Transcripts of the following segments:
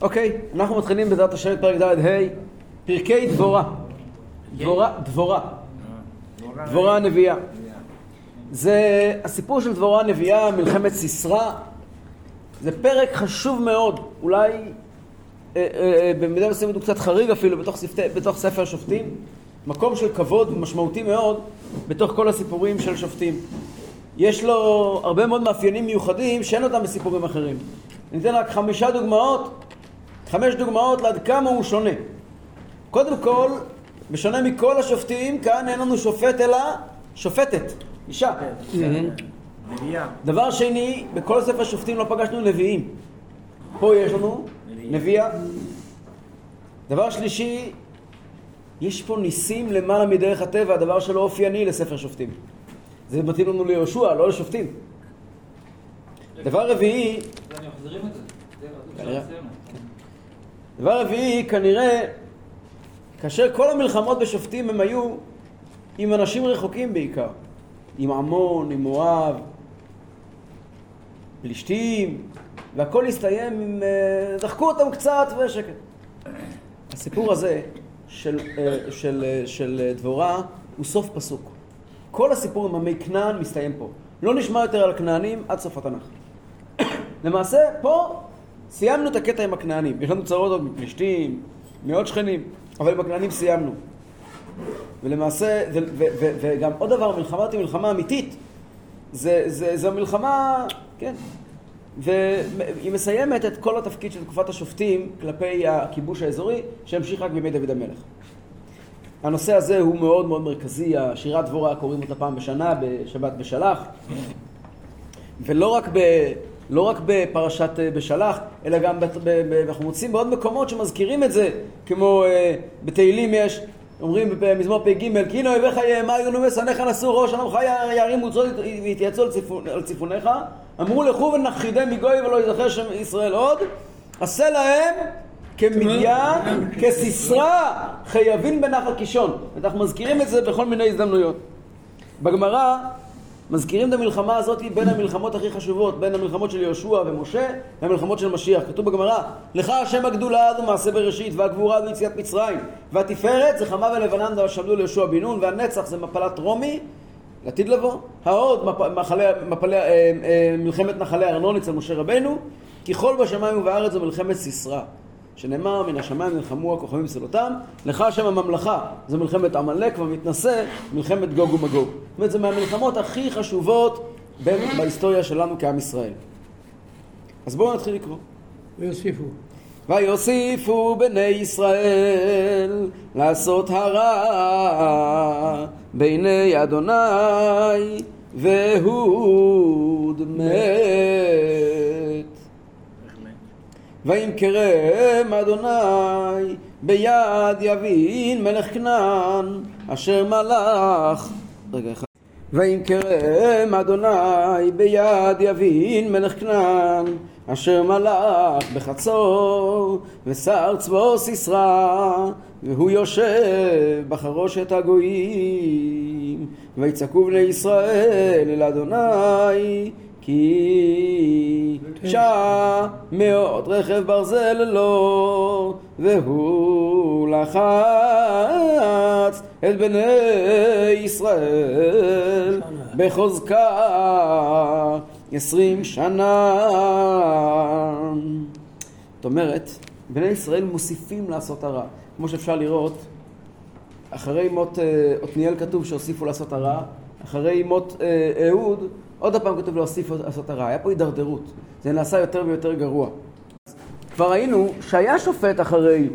אוקיי, אנחנו מתחילים בעזרת השם את פרק ד' ה', פרקי דבורה. דבורה, דבורה. דבורה הנביאה. זה הסיפור של דבורה הנביאה, מלחמת סיסרא. זה פרק חשוב מאוד, אולי אה, אה, במידה מסוימת הוא קצת חריג אפילו בתוך, ספתי, בתוך ספר שופטים. מקום של כבוד משמעותי מאוד בתוך כל הסיפורים של שופטים. יש לו הרבה מאוד מאפיינים מיוחדים שאין אותם בסיפורים אחרים. אני אתן רק חמישה דוגמאות, חמש דוגמאות לעד כמה הוא שונה. קודם כל, בשונה מכל השופטים, כאן אין לנו שופט אלא שופטת, אישה. דבר שני, בכל ספר שופטים לא פגשנו נביאים. פה יש לנו נביאה. דבר שלישי, יש פה ניסים למעלה מדרך הטבע, דבר שלא אופייני לספר שופטים. זה מתאים לנו ליהושע, לא לשופטים. דבר רביעי... דבר רביעי, כנראה, כאשר כל המלחמות בשופטים הם היו עם אנשים רחוקים בעיקר. עם עמון, עם מואב, פלישתים, והכל הסתיים עם... אה, דחקו אותם קצת ושקט. הסיפור הזה של, אה, של, של, אה, של דבורה הוא סוף פסוק. כל הסיפור עם עמי כנען מסתיים פה. לא נשמע יותר על הכנענים עד סוף התנ"ך. למעשה, פה סיימנו את הקטע עם הכנענים. יש לנו צרות עוד מפלישתים, מעוד שכנים, אבל עם הכנענים סיימנו. ולמעשה, ו, ו, ו, וגם עוד דבר, מלחמה היא מלחמה אמיתית. זה, זה, זה מלחמה, כן. והיא מסיימת את כל התפקיד של תקופת השופטים כלפי הכיבוש האזורי, שהמשיך רק בימי דוד המלך. הנושא הזה הוא מאוד מאוד מרכזי, השירת דבורה קוראים אותה פעם בשנה, בשבת בשלח. ולא רק, ב, לא רק בפרשת אה, בשלח, אלא גם ב, ב, ב, אנחנו מוצאים בעוד מקומות שמזכירים את זה, כמו uh, בתהילים יש, אומרים במזמור פ"ג, כי הנה אויביך יאמר יונו ושנאיך נשאו ראש עמך יערימו צוד ויתייצאו על ציפוניך, אמרו לכו ונכחידם מגוי ולא יזכר שם ישראל עוד, עשה להם כמדיין, כסיסרא, חייבים בנחל קישון. אנחנו מזכירים את זה בכל מיני הזדמנויות. בגמרא מזכירים את המלחמה הזאת בין המלחמות הכי חשובות, בין המלחמות של יהושע ומשה והמלחמות של משיח. כתוב בגמרא, לך השם הגדולה הזו מעשה בראשית, והגבורה הזו יציאת מצרים, והתפארת זה חמה ולבנן שעבדו ליהושע בן נון, והנצח זה מפלת רומי, לעתיד לבוא. העוד מפ, מחלי, מפלי, אה, אה, מלחמת נחלי ארנון אצל משה רבנו, כי כל בשמיים ובארץ זו מלחמת סיסרא. שנאמר מן השמיים נלחמו הכוכבים סלותם, לך השם הממלכה, זו מלחמת עמלק והמתנשא, מלחמת גוג ומגוג. זאת אומרת, זה מהמלחמות הכי חשובות בהיסטוריה שלנו כעם ישראל. אז בואו נתחיל לקרוא. ויוסיפו. ויוסיפו בני ישראל לעשות הרע בעיני אדוני והוד מת. וימכרם אדוני ביד יבין מלך כנען אשר מלך רגע אחד. וימכרם אדוני ביד יבין מלך כנען אשר מלך בחצור ושר צבאו סיסרא והוא יושב בחרושת הגויים ויצעקו בני ישראל אל אדוני כי שעה מאות רכב ברזל לו והוא לחץ את בני ישראל בחוזקה עשרים שנה. זאת אומרת, בני ישראל מוסיפים לעשות הרע. כמו שאפשר לראות, אחרי מות אה, עתניאל כתוב שהוסיפו לעשות הרע, אחרי מות אה, אהוד עוד פעם כתוב להוסיף לעשות הרע. היה פה הידרדרות. זה נעשה יותר ויותר גרוע. כבר ראינו שהיה שופט אחרי,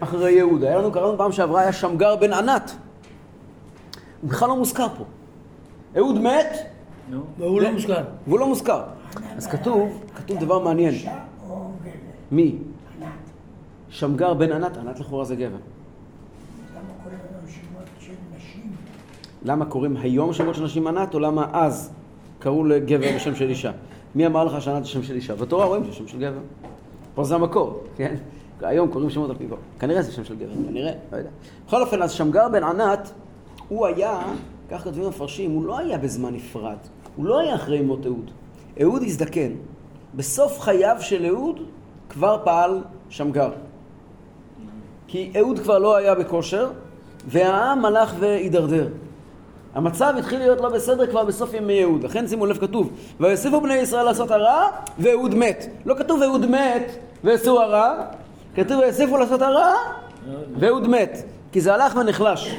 אחרי יהודה. היה לנו, קראנו פעם שעברה, היה שמגר בן ענת. הוא בכלל לא מוזכר פה. אהוד מת. והוא לא מוזכר. והוא לא מוזכר. אז כתוב, כתוב דבר מעניין. מי? שמגר בן ענת, ענת לכאורה זה גבר. למה קוראים היום שמות של נשים ענת, או למה אז קראו לגבר בשם של אישה. מי אמר לך שענת זה שם של אישה? בתורה רואים שזה שם של גבר. פה זה המקור, כן? היום קוראים שמות על פיו. כנראה זה שם של גבר, כנראה, לא יודע. בכל אופן, אז שמגר בן ענת, הוא היה, כך כותבים המפרשים, הוא לא היה בזמן נפרד. הוא לא היה אחרי מות אהוד. אהוד הזדקן. בסוף חייו של אהוד, כבר פעל שמגר. כי אהוד כבר לא היה בכושר, והעם הלך והידרדר. המצב התחיל להיות לא בסדר כבר בסוף ימי אהוד. לכן שימו לב כתוב, ויוסיפו בני ישראל לעשות הרע, ואהוד מת. לא כתוב אהוד מת ועשו הרע, כתוב ויוסיפו לעשות הרע, ואהוד מת. כי זה הלך ונחלש.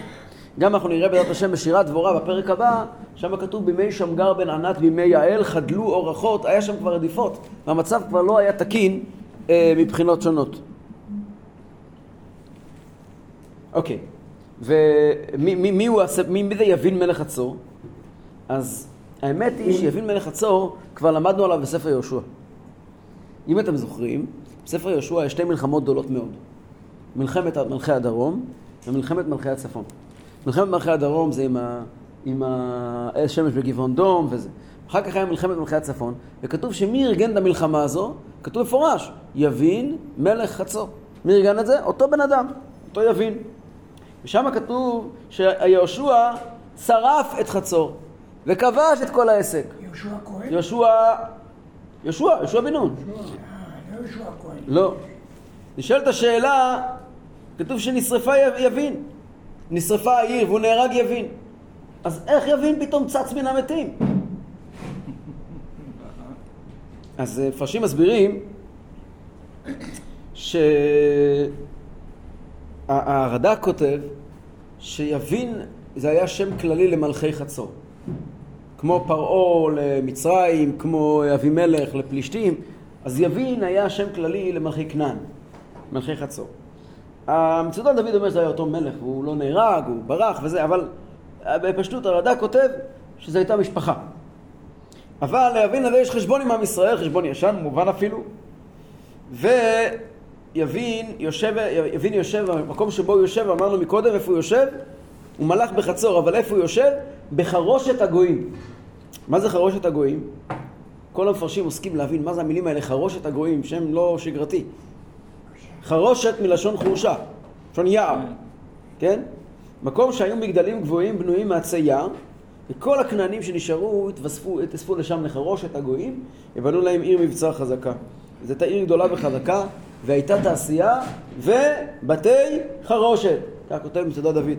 גם אנחנו נראה בעזרת השם בשירת דבורה בפרק הבא, שם כתוב בימי שמגר בן ענת בימי יעל חדלו אורחות, היה שם כבר רדיפות, והמצב כבר לא היה תקין אה, מבחינות שונות. אוקיי, ומי מי, מי, הוא, מי, מי זה יבין מלך הצור? אז האמת היא שיבין מלך הצור, כבר למדנו עליו בספר יהושע. אם אתם זוכרים, בספר יהושע יש שתי מלחמות גדולות מאוד. מלחמת מלכי הדרום ומלחמת מלכי הצפון. מלחמת מלכי הדרום זה עם, ה, עם האש שמש בגבעון דום וזה. אחר כך היה מלחמת מלכי הצפון, וכתוב שמי ארגן את המלחמה הזו? כתוב מפורש, יבין מלך חצור. מי ארגן את זה? אותו בן אדם, אותו יבין. ושם כתוב שיהושע שרף את חצור וכבש את כל העסק. יהושע כהן? יהושע... יהושע, יהושע בן נון. לא יהושע כהן. לא. נשאלת השאלה, כתוב שנשרפה יבין. נשרפה העיר והוא נהרג יבין. אז איך יבין פתאום צץ מן המתים? אז אה, מפרשים מסבירים שהרד"ק כותב שיבין זה היה שם כללי למלכי חצור. כמו פרעה למצרים, כמו אבימלך לפלישתים, אז יבין היה שם כללי למלכי כנען, מלכי חצור. המצודת על דוד אומר שזה היה אותו מלך, והוא לא נהרג, הוא ברח וזה, אבל בפשטות הרד"ק כותב שזו הייתה משפחה. אבל להבין לזה יש חשבון עם עם ישראל, חשבון ישן, מובן אפילו. ויבין יושב, יבין יושב במקום שבו הוא יושב, אמרנו מקודם איפה הוא יושב, הוא מלך בחצור, אבל איפה הוא יושב? בחרושת הגויים. מה זה חרושת הגויים? כל המפרשים עוסקים להבין מה זה המילים האלה, חרושת הגויים, שם לא שגרתי. חרושת מלשון חורשה, מלשון יער, כן? מקום שהיו מגדלים גבוהים בנויים מעצי יער, וכל הכנענים שנשארו התווספו, התאספו לשם לחרושת הגויים, ובנו להם עיר מבצר חזקה. זו הייתה עיר גדולה וחזקה, והייתה תעשייה ובתי חרושת. כך כותב מצודת דוד.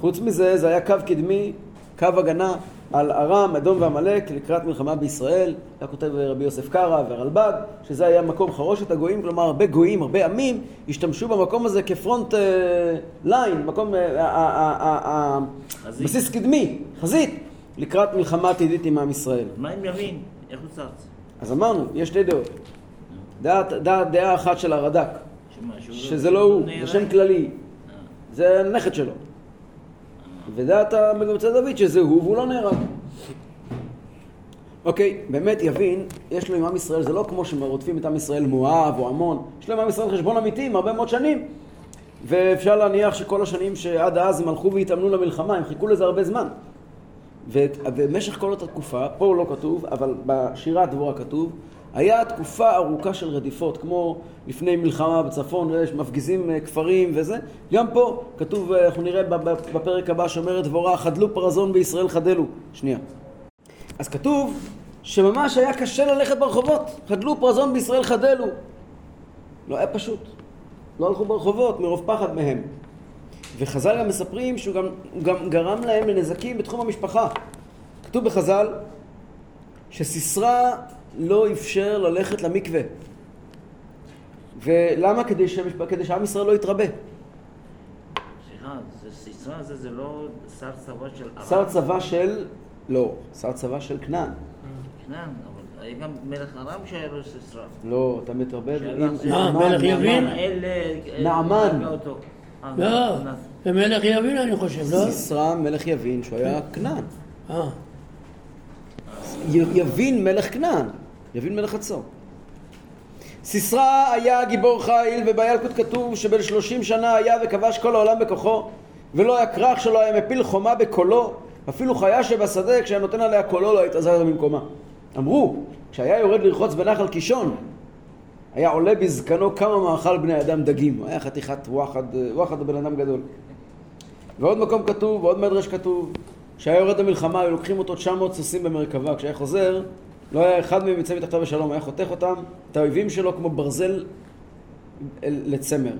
חוץ מזה, זה היה קו קדמי, קו הגנה על ארם, אדום ועמלק לקראת מלחמה בישראל, כך כותב רבי יוסף קרא והרלב"ג, שזה היה מקום חרושת הגויים, כלומר הרבה גויים, הרבה עמים, השתמשו במקום הזה כפרונט ליין, מקום, אה, אה, אה, בסיס קדמי, חזית, לקראת מלחמה עתידית עם עם ישראל. מה עם ימין? איך הוא צץ? אז אמרנו, יש שתי דעות. דעה, דעה, דעה אחת של הרד"ק, שזה לא הוא, זה שם כללי, זה הנכד שלו. ודעת מגמצא דוד שזה הוא והוא לא נהרג. אוקיי, באמת יבין, יש לו עם עם ישראל, זה לא כמו שמרודפים את עם ישראל מואב או עמון, יש לו עם ישראל חשבון אמיתי עם הרבה מאוד שנים. ואפשר להניח שכל השנים שעד אז הם הלכו והתאמנו למלחמה, הם חיכו לזה הרבה זמן. ובמשך כל אותה תקופה, פה לא כתוב, אבל בשירת דבורה כתוב, היה תקופה ארוכה של רדיפות, כמו לפני מלחמה בצפון, מפגיזים אה, כפרים וזה. גם פה כתוב, אה, אנחנו נראה בפרק הבא שאומרת דבורה, חדלו פרזון בישראל חדלו. שנייה. אז כתוב שממש היה קשה ללכת ברחובות, חדלו פרזון בישראל חדלו. לא היה פשוט. לא הלכו ברחובות מרוב פחד מהם. וחז"ל גם מספרים שהוא גם, גם גרם להם לנזקים בתחום המשפחה. כתוב בחז"ל שסיסרא לא אפשר ללכת למקווה. ולמה? כדי, שמשפ... כדי שעם ישראל לא יתרבה. סליחה, סיסרא הזה זה לא שר צבא של ערב? שר צבא של... לא, שר צבא של כנען. כנען, אבל היה גם מלך ארם שהיה לו סיסרא. לא, אתה מתרבה עם... אה, מלך יבין? נעמן. אה, לא, זה מלך יבין אני חושב, לא? סיסרא מלך יבין שהוא היה כנען. אה. יבין מלך כנען, יבין מלך חצור. סיסרא היה גיבור חיל ובילקוט כתוב שבן שלושים שנה היה וכבש כל העולם בכוחו ולא היה כרך שלו היה מפיל חומה בקולו אפילו חיה שבשדה כשהיה נותן עליה קולו לא התעזר ממקומה אמרו כשהיה יורד לרחוץ בנחל קישון היה עולה בזקנו כמה מאכל בני אדם דגים. היה חתיכת וואחד, וואחד בן אדם גדול. ועוד מקום כתוב ועוד מדרש כתוב כשהיה יורד למלחמה היו לוקחים אותו 900 סוסים במרכבה. כשהיה חוזר לא היה אחד מהם יוצא מתחתיו בשלום, היה חותך אותם, את האויבים שלו כמו ברזל לצמר.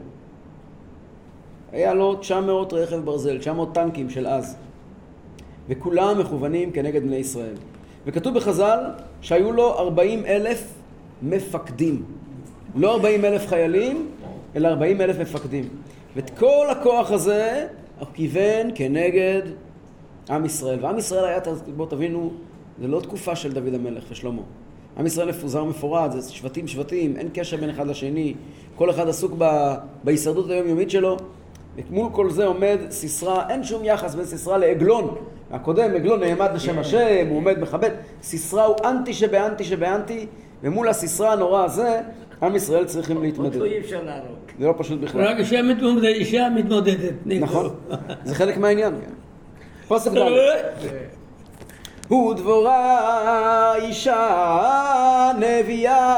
היה לו 900 רכב ברזל, 900 טנקים של אז, וכולם מכוונים כנגד בני ישראל. וכתוב בחז"ל שהיו לו 40 אלף מפקדים. לא 40 אלף חיילים, אלא 40 אלף מפקדים. ואת כל הכוח הזה הוא כיוון כנגד עם ישראל. ועם ישראל היה, בואו תבינו, זה לא תקופה של דוד המלך ושלמה. עם ישראל מפוזר מפורד, זה שבטים שבטים, אין קשר בין אחד לשני, כל אחד עסוק ב, בהישרדות היומיומית שלו. מול כל זה עומד סיסרא, אין שום יחס בין סיסרא לעגלון. הקודם, עגלון נעמד לשם השם, הוא עומד מכבד. סיסרא הוא אנטי שבאנטי שבאנטי, ומול הסיסרא הנורא הזה, עם ישראל צריכים להתמודד. אותו אי אפשר להרוג. זה לא פשוט בכלל. רק אישה מתמודדת. נכון, זה חלק מהעניין. כן. פוסק ד' הוא דבורה אישה נביאה.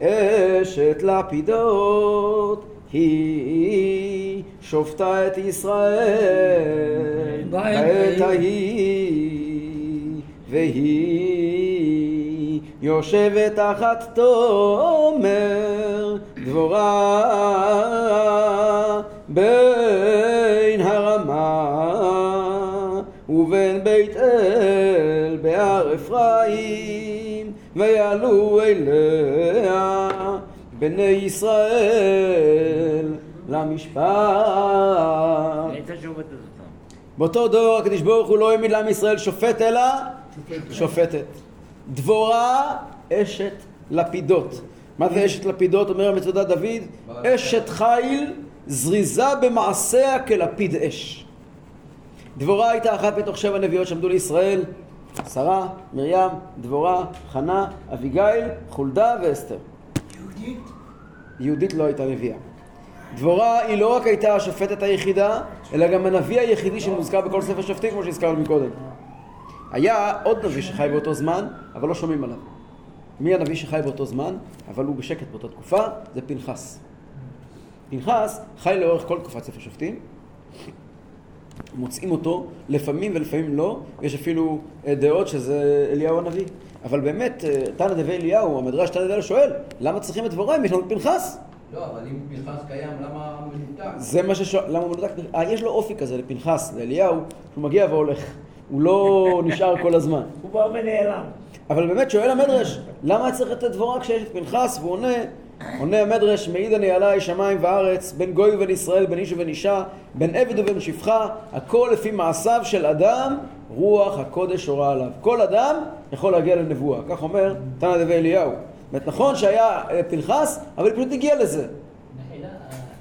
אשת לפידות היא שופטה את ישראל. בעת ההיא. והיא יושבת תחת תומר דבורה בין הרמה ובין בית אל בהר אפרים ויעלו אליה בני ישראל למשפט. באותו דור הקדוש ברוך הוא לא העמיד לעם ישראל שופט אלא שופטת. דבורה אשת לפידות. מה זה אשת לפידות? אומר המצודת דוד, אשת חיל זריזה במעשיה כלפיד אש. דבורה הייתה אחת מתוך שבע נביאות שעמדו לישראל, שרה, מרים, דבורה, חנה, אביגיל, חולדה ואסתר. יהודית? יהודית לא הייתה נביאה. דבורה היא לא רק הייתה השופטת היחידה, אלא גם הנביא היחידי שמוזכר בכל ספר שופטים, כמו שהזכרנו מקודם. היה עוד נביא שחי באותו זמן, אבל לא שומעים עליו. מי הנביא שחי באותו זמן, אבל הוא בשקט באותה תקופה? זה פנחס. פנחס חי לאורך כל תקופת ספר שופטים. מוצאים אותו, לפעמים ולפעמים לא, יש אפילו אה, דעות שזה אליהו הנביא. אבל באמת, אה, תנא דבי אליהו, המדרש תנא דבי שואל, למה צריכים את דבורה אם יש לנו את פנחס? לא, אבל אם פנחס קיים, למה מנותק? זה מה ששואל, למה הוא מנותק? אה, יש לו אופי כזה לפנחס, לאליהו, שהוא מגיע והולך. הוא לא נשאר כל הזמן. הוא בא ונעלם. אבל באמת שואל המדרש, למה צריך את דבורה כשיש את פנחס? והוא עונה, עונה המדרש, מעיד אני עליי שמיים וארץ, בין גוי ובין ישראל, בין איש ובין אישה, בין עבד ובין שפחה, הכל לפי מעשיו של אדם, רוח הקודש הורה עליו. כל אדם יכול להגיע לנבואה, כך אומר תנא דבי אליהו. זאת נכון שהיה אה, פנחס, אבל פשוט הגיעה לזה. מחילה,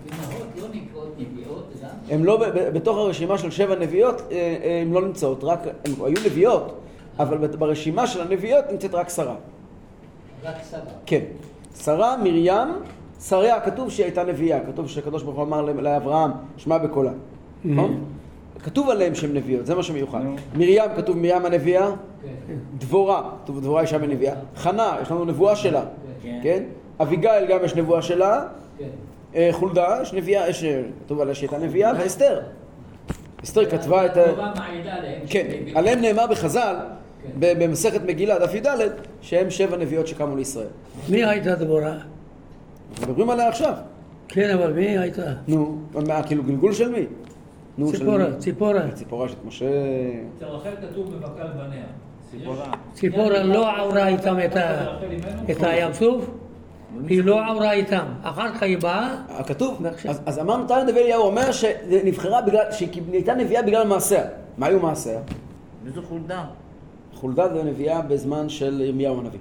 האימהות לא? הן לא, בתוך הרשימה של שבע נביאות, אה, אה, הן לא נמצאות, רק, הן היו נביאות, אבל ברשימה של הנביאות נמצאת רק שרה. רק שרה. כן. שרה, מרים, שריה, כתוב שהיא הייתה נביאה, כתוב שהקדוש ברוך הוא אמר לאברהם, שמע בקולה. נכון? כתוב עליהם שהם נביאות, זה מה שמיוחד. מרים, כתוב מרים הנביאה, כן. דבורה, כתוב דבורה אישה בנביאה. חנה, יש לנו נבואה שלה, כן. כן? אביגיל גם יש נבואה שלה. כן. אה, חולדה, יש נביאה, יש, אה, כתוב עליה שהייתה נביאה, ואסתר. אסתר כתבה את ה... כן, עליהם נאמר בחז"ל, במסכת מגילה, דף י"ד, שהם שבע נביאות שקמו לישראל. מי הייתה דבורה? אנחנו מדברים עליה עכשיו. כן, אבל מי הייתה? נו, מה, כאילו גלגול של מי? נו, של ציפורה, מי? ציפורה. ציפורה של משה... אצל רחל כתוב בבקר בניה. ציפורה. ציפורה לא עברה איתם את הים סוף, היא לא עברה איתם. אחר כך היא באה, אה, כתוב? אז, אז אמרנו, תנא דבי אליהו אומר שנבחרה בגלל, שהיא הייתה נביאה בגלל מעשיה. מה היו מעשיה? וזו חולדה. חולדה זה נביאה בזמן של ירמיהו הנביא.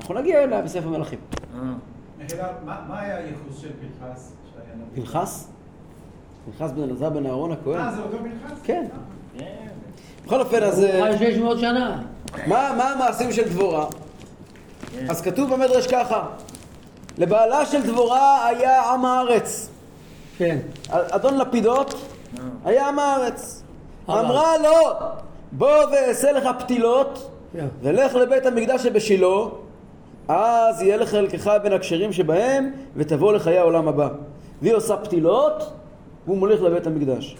אנחנו נגיע אליה בספר מלכים. אה. מה היה הייחוס של פנחס שהיה נביא? פנחס? פנחס בן אלעזר בן אהרון הכהן? אה, זה אותו פנחס? כן. כן. בכל אופן, אז... הוא אה, חי 600 שנה. מה, מה המעשים של דבורה? אז כתוב במדרש ככה: לבעלה של דבורה היה עם הארץ. כן. אדון לפידות היה עם הארץ. אמרה לו, בוא ואעשה לך פתילות, כן. ולך לבית המקדש שבשילה, אז יהיה לך חלקך בין הכשרים שבהם, ותבוא לחיי העולם הבא. והיא עושה פתילות, והוא מוליך לבית המקדש.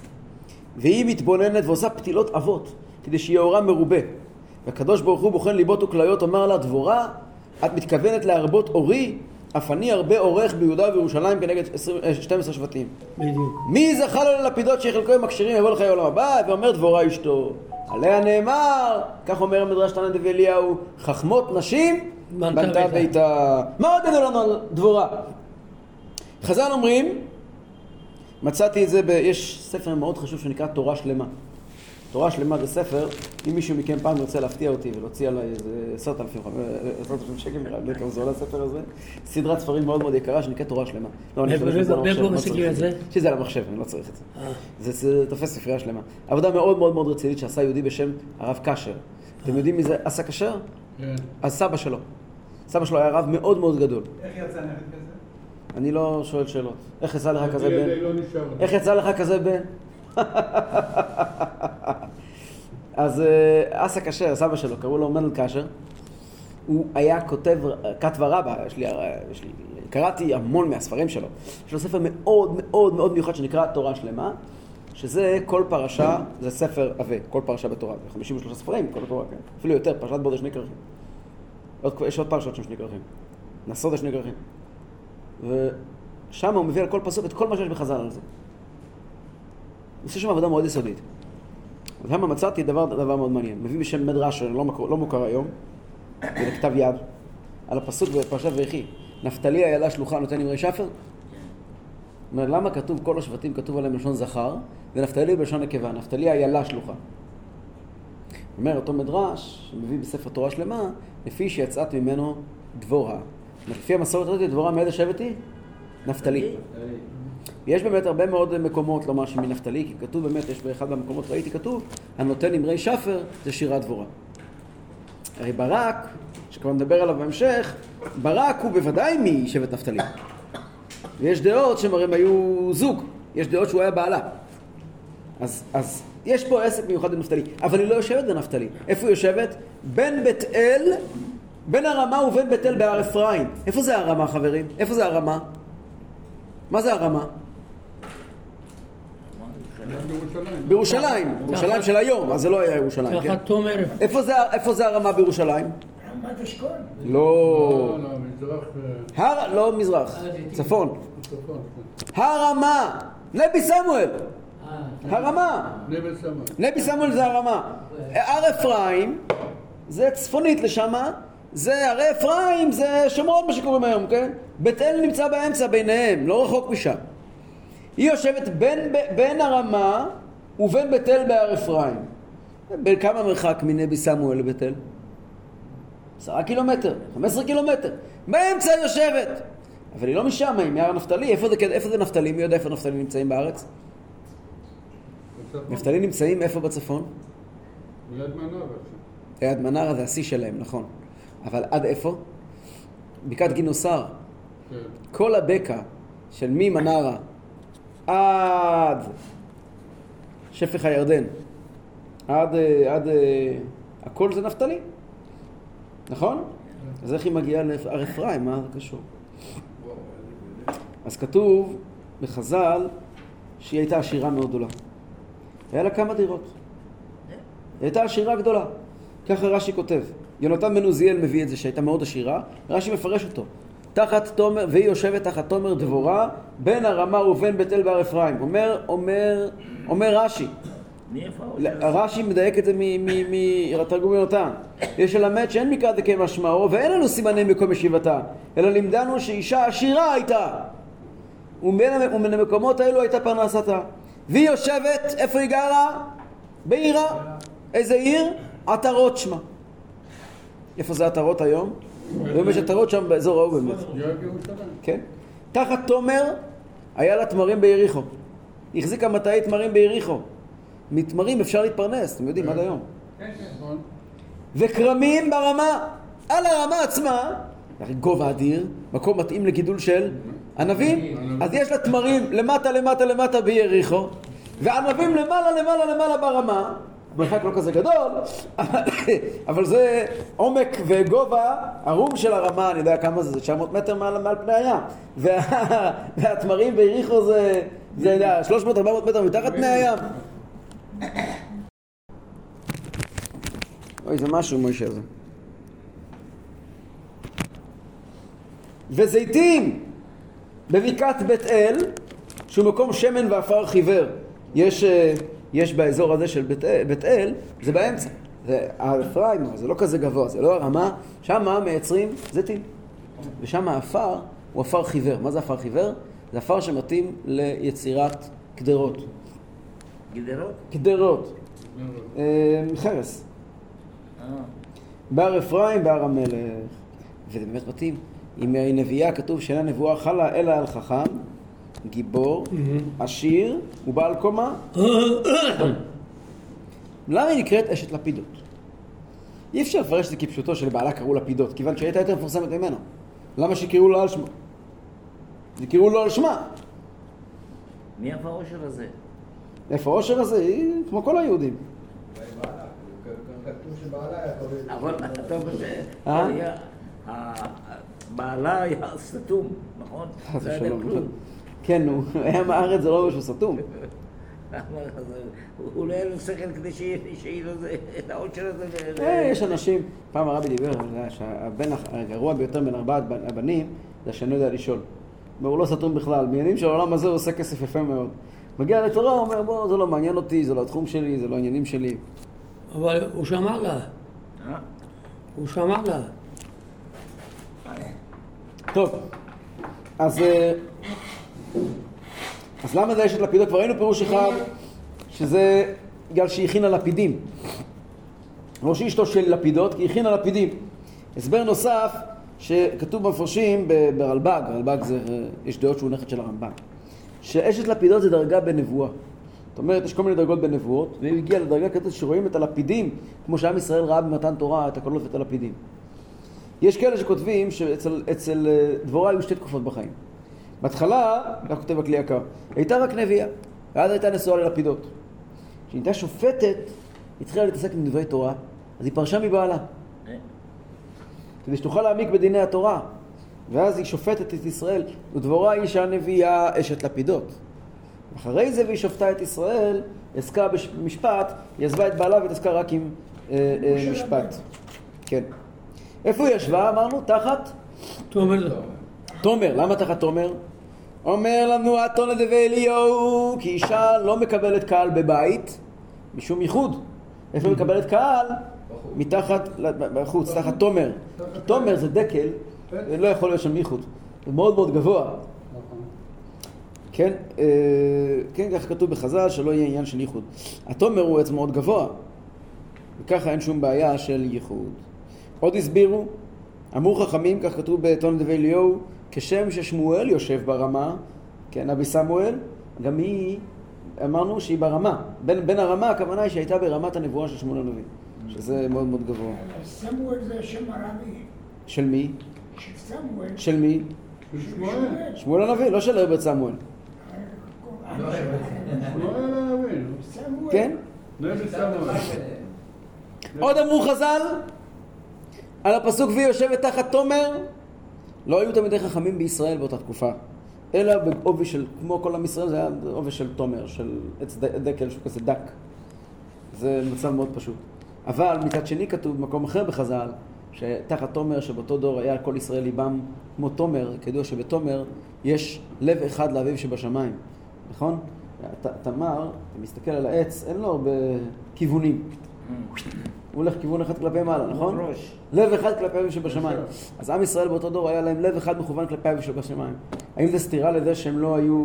והיא מתבוננת ועושה פתילות עבות. כדי שיהיה אורם מרובה. והקדוש ברוך הוא בוחן ליבות וכליות, אומר לה, דבורה, את מתכוונת להרבות אורי, אף אני הרבה אורך ביהודה ובירושלים כנגד 20, אה, 12 שבטים. בדיוק. מי זכה לו ללפידות שיחלקו עם הכשרים יבוא לחיי עולם הבא, ואומר דבורה אשתו. עליה נאמר, כך אומר המדרש תנא דבי אליהו, חכמות נשים בנתה ביתה. מה עוד לנו על דבורה? חז"ל אומרים, מצאתי את זה, ב... יש ספר מאוד חשוב שנקרא תורה שלמה. תורה שלמה זה ספר, אם מישהו מכם פעם ירצה להפתיע אותי ולהוציא עליי איזה עשרת אלפים, עשרת אלפים שקל, נראה לי כמה זה עולה הספר הזה, סדרת ספרים מאוד מאוד יקרה שנקראת תורה שלמה. לא, אני משתמש בזה על לא על המחשב, אני לא צריך את זה. אה. זה, תופס ספרייה שלמה. עבודה מאוד מאוד מאוד רצינית שעשה יהודי בשם הרב קשר. אתם יודעים מי זה אסא כשר? כן. אז סבא שלו. סבא שלו היה רב מאוד מאוד גדול. איך יצא נכד כזה? אני לא שואל שאלות. איך יצא לך כזה בן? לא. איך יצא לך כזה בן? אז אה, אסא כשר, סבא שלו, קראו לו מנדל כשר. הוא היה כותב כת ורבא, יש לי, יש לי, קראתי המון מהספרים שלו. יש לו ספר מאוד מאוד מאוד מיוחד שנקרא תורה שלמה, שזה כל פרשה, זה ספר עבה, כל פרשה בתורה, זה 53 ספרים, כל התורה, כן. אפילו יותר, פרשת בודד שני כרכים. יש עוד פרשות שם שני כרכים. נסוד שני כרכים. ושם הוא מביא על כל פסוק את כל מה שיש בחז"ל על זה. הוא עושה שם עבודה מאוד יסודית. ושם מצאתי דבר, דבר מאוד מעניין. מביא בשם מדרש, לא, מקור, לא מוכר היום, זה בכתב יד, על הפסוק בפרשת ויחי. נפתלי איילה שלוחה נותן אמרי שפר? אומר, למה כתוב כל השבטים כתוב עליהם בלשון זכר, ונפתלי בלשון נקבה, נפתלי איילה שלוחה. אומר אותו מדרש, שמביא בספר תורה שלמה, לפי שיצאת ממנו דבורה. לפי המסורת הזאת, דבורה מאיזה שבט היא? נפתלי. יש באמת הרבה מאוד מקומות לומר שמנפתלי, כי כתוב באמת, יש באחד מהמקומות ראיתי כתוב, הנותן אמרי שפר זה שירת דבורה. הרי ברק, שכבר נדבר עליו בהמשך, ברק הוא בוודאי משבט נפתלי. ויש דעות שהם הרי היו זוג, יש דעות שהוא היה בעלה. אז, אז יש פה עסק מיוחד בנפתלי, אבל היא לא יושבת בנפתלי. איפה היא יושבת? בין בית אל, בין הרמה ובין בית אל בהר אפרים. איפה זה הרמה חברים? איפה זה הרמה? מה זה הרמה? בירושלים. בירושלים, ירושלים של היום, אז זה לא היה ירושלים, כן? איפה זה, איפה זה הרמה בירושלים? רמת אשכול. לא. לא, לא, מזרח אה, הר, לא מזרח, צפון. צפון. הרמה, נבי סמואל, אה, הרמה. נבי סמואל זה הרמה. הר אפרים זה צפונית לשמה, זה הרי אפרים זה שומרון מה שקוראים היום, כן? בית אל נמצא באמצע ביניהם, לא רחוק משם. היא יושבת בין, בין הרמה ובין בית אל בהר אפרים. בין כמה מרחק מנבי סמואל לבית אל? עשרה קילומטר, חמש עשרה קילומטר. באמצע היא יושבת. אבל היא לא משם, היא מהר נפתלי. איפה זה, איפה זה נפתלי? מי יודע איפה נפתלי נמצאים בארץ? נפתלי נמצאים איפה בצפון? ליד מנרה. ליד מנרה זה השיא שלהם, נכון. אבל עד איפה? בקעת גינוסר. כן. כל הבקע של ממנרה עד שפך הירדן, עד, אה, עד, אה, הכל זה נפתלי, נכון? אז איך היא מגיעה להר אפרים? מה זה קשור? אז כתוב בחז"ל שהיא הייתה עשירה מאוד גדולה. היה לה כמה דירות. היא הייתה עשירה גדולה. ככה רש"י כותב. יונתן בן עוזיאל מביא את זה שהייתה מאוד עשירה, רש"י מפרש אותו. תחת תומר, והיא יושבת תחת תומר דבורה, בין הרמה ובין בית אל בהר אפרים. אומר, אומר, אומר רש"י? רש"י מדייק את זה מתרגום יונתן. יש ללמד שאין מקרא דקמשמעו ואין לנו סימני מקום ישיבתה, אלא לימדנו שאישה עשירה הייתה. ומן המקומות האלו הייתה פרנסתה. והיא יושבת, איפה היא גרה? בעירה. איזה עיר? עטרות שמה. איפה זה עטרות היום? היום יש עטרות שם באזור ההוא באמת. כן? תחת תומר היה לה תמרים ביריחו. החזיקה מטעי תמרים ביריחו. מתמרים אפשר להתפרנס, אתם יודעים, עד היום. נכון. וכרמים ברמה, על הרמה עצמה, גובה אדיר, מקום מתאים לגידול של ענבים, אז יש לה תמרים למטה למטה למטה ביריחו, וענבים למעלה למעלה למעלה ברמה, המרחק לא כזה גדול, אבל זה עומק וגובה ערום של הרמה, אני יודע כמה זה, זה 900 מטר מעל, מעל פני הים, וה, והתמרים ביריחו זה, זה 300-400 מטר מתחת פני הים. אוי, זה משהו, מוישה הזה. וזיתים בבקעת בית אל, שהוא מקום שמן ועפר חיוור. יש, אה, יש באזור הזה של בית, בית אל, זה באמצע. זה האפרים, זה לא כזה גבוה, זה לא הרמה, שם מייצרים זיתים. ושם העפר הוא עפר חיוור. מה זה עפר חיוור? זה עפר שמתאים ליצירת קדרות. גדרות? קדרות. אה, חרס. אה. בהר אפרים, בהר המלך. וזה באמת מתאים. אם נביאה, כתוב שאינה נבואה חלה אלא על חכם, גיבור, עשיר ובעל קומה. למה היא נקראת אשת לפידות? אי אפשר לפרש את זה כפשוטו שלבעלה קראו לפידות, כיוון שהיא הייתה יותר מפורסמת ממנו. למה שיקראו לו על שמה? יקראו לו על שמה. מי אף האושר הזה? איפה העושר הזה? היא כמו כל היהודים. היה. אבל אתה אומר אה? בעלה היה סתום, נכון? חס לא יודע ושלום. כן, הוא היה מארץ, זה לא אומר שהוא סתום. הוא לא היה לו שכל כדי שיהיה לו את האושר הזה. אה, יש אנשים, פעם הרבי דיבר שהבן הגרוע ביותר בין ארבעת בנ- הבנים זה שאינו יודע לשאול. הוא לא סתום בכלל, בעניינים של העולם הזה הוא עושה כסף יפה מאוד. מגיע לתורה, הוא אומר, בוא, זה לא מעניין אותי, זה לא התחום שלי, זה לא העניינים שלי. אבל הוא שמע לה, אה? הוא שמע לה. טוב, אז, אה, אז למה זה אשת לפידות? כבר ראינו פירוש אחד, שזה בגלל שהיא הכינה לפידים. לא שהיא אשתו של לפידות, כי היא הכינה לפידים. הסבר נוסף, שכתוב במפרשים ברלב"ג, רלב"ג זה, אה, יש דעות שהוא נכד של הרמב"ם, שאשת לפידות זה דרגה בנבואה. זאת אומרת, יש כל מיני דרגות בנבואות, והיא הגיעה לדרגה כזאת שרואים את הלפידים, כמו שעם ישראל ראה במתן תורה את הקולות ואת הלפידים. יש כאלה שכותבים שאצל אצל אה, דבורה היו שתי תקופות בחיים. בהתחלה, כך כותב הכלי יקר, הייתה רק נביאה, ואז הייתה נשואה ללפידות. כשהיא הייתה שופטת, היא התחילה להתעסק עם דברי תורה, אז היא פרשה מבעלה? כדי שתוכל להעמיק בדיני התורה. ואז היא שופטת את ישראל, ודבורה היא אישה נביאה אשת לפידות. אחרי זה והיא שופטה את ישראל, עסקה במשפט, היא עזבה את בעלה והתעסקה רק עם אה, אה, משפט. כן. איפה היא ישבה? אמרנו, תחת תומר. למה תחת תומר? אומר לנו אתונה דבי אליהו, כי אישה לא מקבלת קהל בבית, משום ייחוד. איפה היא מקבלת קהל? מתחת, בחוץ, תחת תומר. כי תומר זה דקל, לא יכול להיות שם ייחוד. זה מאוד מאוד גבוה. כן, אה, כן, כך כתוב בחז"ל, שלא יהיה עניין של ייחוד. התומר הוא עץ מאוד גבוה, וככה אין שום בעיה של ייחוד. עוד הסבירו, אמרו חכמים, כך כתוב בתון דבי אליהו, כשם ששמואל יושב ברמה, כן, אבי סמואל, גם היא, אמרנו שהיא ברמה. בין, בין הרמה, הכוונה היא שהייתה ברמת הנבואה של שמואל הנביא, שזה מאוד מאוד גבוה. סמואל זה שם ערבי, של מי? של סמואל. של מי? של שמואל. שמואל הנביא, לא של הרבט סמואל. שמואל הנביא. סמואל. כן? נבי סמואל. עוד אמרו חז"ל על הפסוק והיא יושבת תחת תומר לא היו תלמידי חכמים בישראל באותה תקופה אלא בעובי של, כמו כל עם ישראל זה היה עובי של תומר, של עץ דקל שהוא כזה דק זה מצב מאוד פשוט אבל מצד שני כתוב במקום אחר בחז"ל שתחת תומר שבאותו דור היה כל ישראל ליבם כמו תומר, כידוע שבתומר יש לב אחד לאביו שבשמיים, נכון? תמר, אתה מסתכל על העץ, אין לו הרבה כיוונים. הוא הולך כיוון אחד כלפי מעלה, נכון? ראש. לב אחד כלפי אביו שבשמיים. אז עם ישראל באותו דור היה להם לב אחד מכוון כלפי אביו שבשמיים. האם זה סתירה לזה שהם לא היו,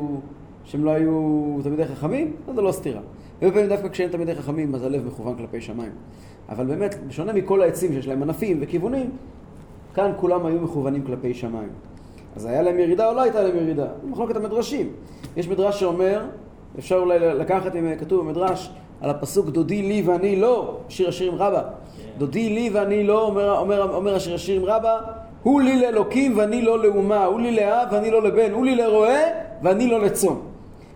שהם לא היו תלמידי חכמים? לא, זה לא סתירה. הרבה פעמים דווקא כשאין תלמידי חכמים אז הלב מכוון כלפי שמיים. אבל באמת, בשונה מכל העצים שיש להם ענפים וכיוונים, כאן כולם היו מכוונים כלפי שמיים. אז היה להם ירידה או לא הייתה להם ירידה? מחלוקת המדרשים. יש מדרש שאומר, אפשר אולי לקחת, אם כתוב במדרש, על הפסוק דודי לי ואני לא, שיר השירים רבה. דודי לי ואני לא, אומר, אומר, אומר השיר השירים רבה, הוא לי לאלוקים ואני לא לאומה, הוא לי לאב ואני לא לבן, הוא לי לרועה ואני לא לצאן.